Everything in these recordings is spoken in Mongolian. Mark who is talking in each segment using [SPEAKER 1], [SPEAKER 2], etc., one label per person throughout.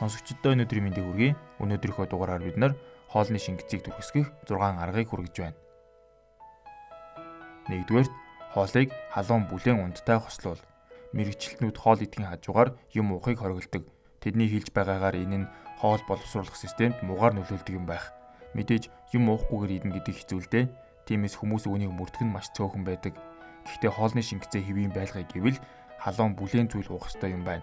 [SPEAKER 1] Сонсогчдод өнөөдрийн мэндийг хүргэе. Өнөөдрийнхөө дугаараар бид нар хоолны шингэцийг түрхсгэх 6 аргыг хүргэж байна. Нэгдүгээр хоолыг халуун бүлээн ундтай хослуул. Мэргэжилтнүүд хоол идэхийн хажуугаар юм уухыг хориглдог. Тэдний хэлж байгаагаар энэ нь хоол боловсруулах системд муугар нөлөөлдөг юм байх. Мэдээж юм уухгүйгээр идэнэ гэдэг хэцүүлдэ. Тиймээс хүмүүс үүнийг мөрдөх нь маш цөөхөн байдаг. Гэхдээ хоолны шингэцээ хэвийн байлгыг гэвэл халуун бүлээн зүйл уух ёстой юм байна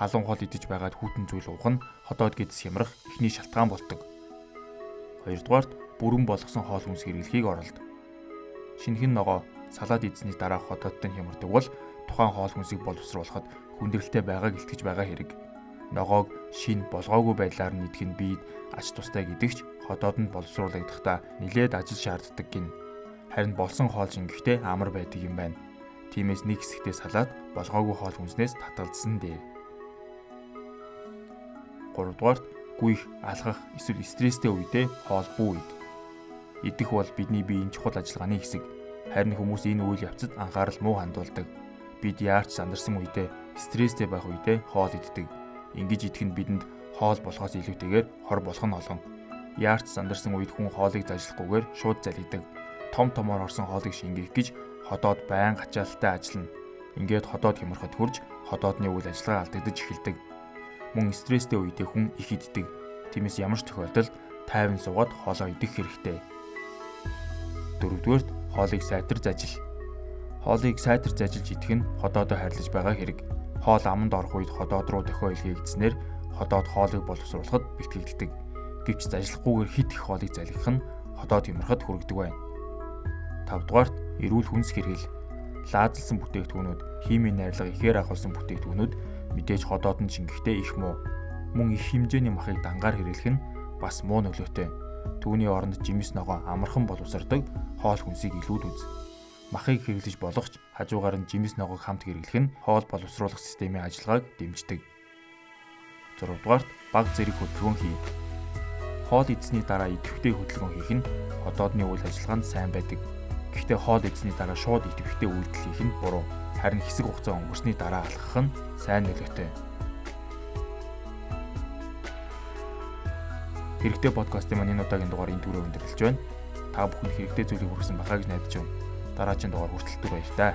[SPEAKER 1] халуун хоол идэж байгаад хүйтэн зүйл уух нь ходоод гэдс хямрах эхний шалтгаан болдог. Хоёрдугаарт бүрэн болгосон хоол хүнс хэрэглэхийг оролд. Шинэхэн ногоо салаад идсний дараа ходоодтой хямардаг бол тухайн хоол хүнсийг боловсруулахад хүндрэлтэй байгааг илтгэж байгаа хэрэг. Ногоог шин болгоогүй байдлаар нь идэх нь биед ач тустай гэдэгч ходоод нь боловсруулагдахдаа нилээд ажил шаарддаг гин. Харин болсон хоол шингэхдээ амар байдаг юм байна. Тиймээс нэг хэсэгтээ салаад болгоогүй хоол хүнснээс татгалзсан дээ. 3 дугаарт гүйх, алхах эсвэл стресстэй үедээ хоол бүү ид. Идэх бол бидний биеийн чухал ажиллагааны хэсэг. Харин хүмүүс энэ үйл явцад анхаарал муу хандуулдаг. Бид яарч сандарсан үедээ стресстэй байх үедээ хоол иддэг. Ингэж идэх нь бидэнд хоол болохоос илүүтэйгээр хор болох нь олон. Яарч сандарсан үед хүн хоолыг зажлахгүйгээр шууд залгидаг. Том томоор орсон хоолыг шингээх гэж ходоод байн ачаалттай ажиллана. Ингээд ходоод хямрахад хурж ходоодны үйл ажиллагаа алдагдаж эхэлдэг мөн стресстэй үедээ хүн их иддэг. Тиймээс ямар ч тохиолдолд тайван суугаад хоолоо идэх хэрэгтэй. Дөрөвдүгээрт хоолыг сайтар зажил. Хоолыг сайтар зажилж идэх нь ходоодоо харьлаж байгаа хэрэг. Хоол аманд орох үед ходоод руу дохио илгээгдснээр ходоод хоолыг боловсруулахад бэлтгэгддэг. Гэвч зажлахгүйгээр хит их хоолыг залгих нь ходоод юмрахад хүргэдэг байна. 5 дугаарт эрүүл хүнс хэрэгэл. Лаазалсан бүтээгдэхүүнүүд, химийн найрлага ихээр агуулсан бүтээгдэхүүнүүд Мэдээж ходоод нь шингэхдээ их муу. Мөн их хэмжээний махыг дангаар хэрэглэх нь бас муу нөлөөтэй. Түүний оронд жимс ногоо амархан боловсрдог хоол хүнсийг илүүд үз. Махыг хэрэглэж болох ч хажуугаар нь жимс ногоог хамт хэрэглэх нь хоол боловсруулах системийн ажиллагааг дэмждэг. 6 дугаарт баг зэрэг хөдөлгөөн хий. Хоол идсний дараа идэвхтэй хөдөлгөөн хийх нь ходоодны үйл ажиллагаанд сайн байдаг. Гэхдээ хоол идсний дараа шууд идэвхтэй үйлдэл хийх нь буруу харин хэсэг хугацаа өнгөрсний дараа алхах нь сайн нөлөөтэй. Хэрэгтэй подкастын маань энэ удаагийн дугаар энэ түрүү өндөрлөж байна. Та бүхэнд хэрэгтэй зүйлийг хүргэсэн бахаа гэж найдаж байна. Дараагийн дугаар хүртэл түр баяр таа.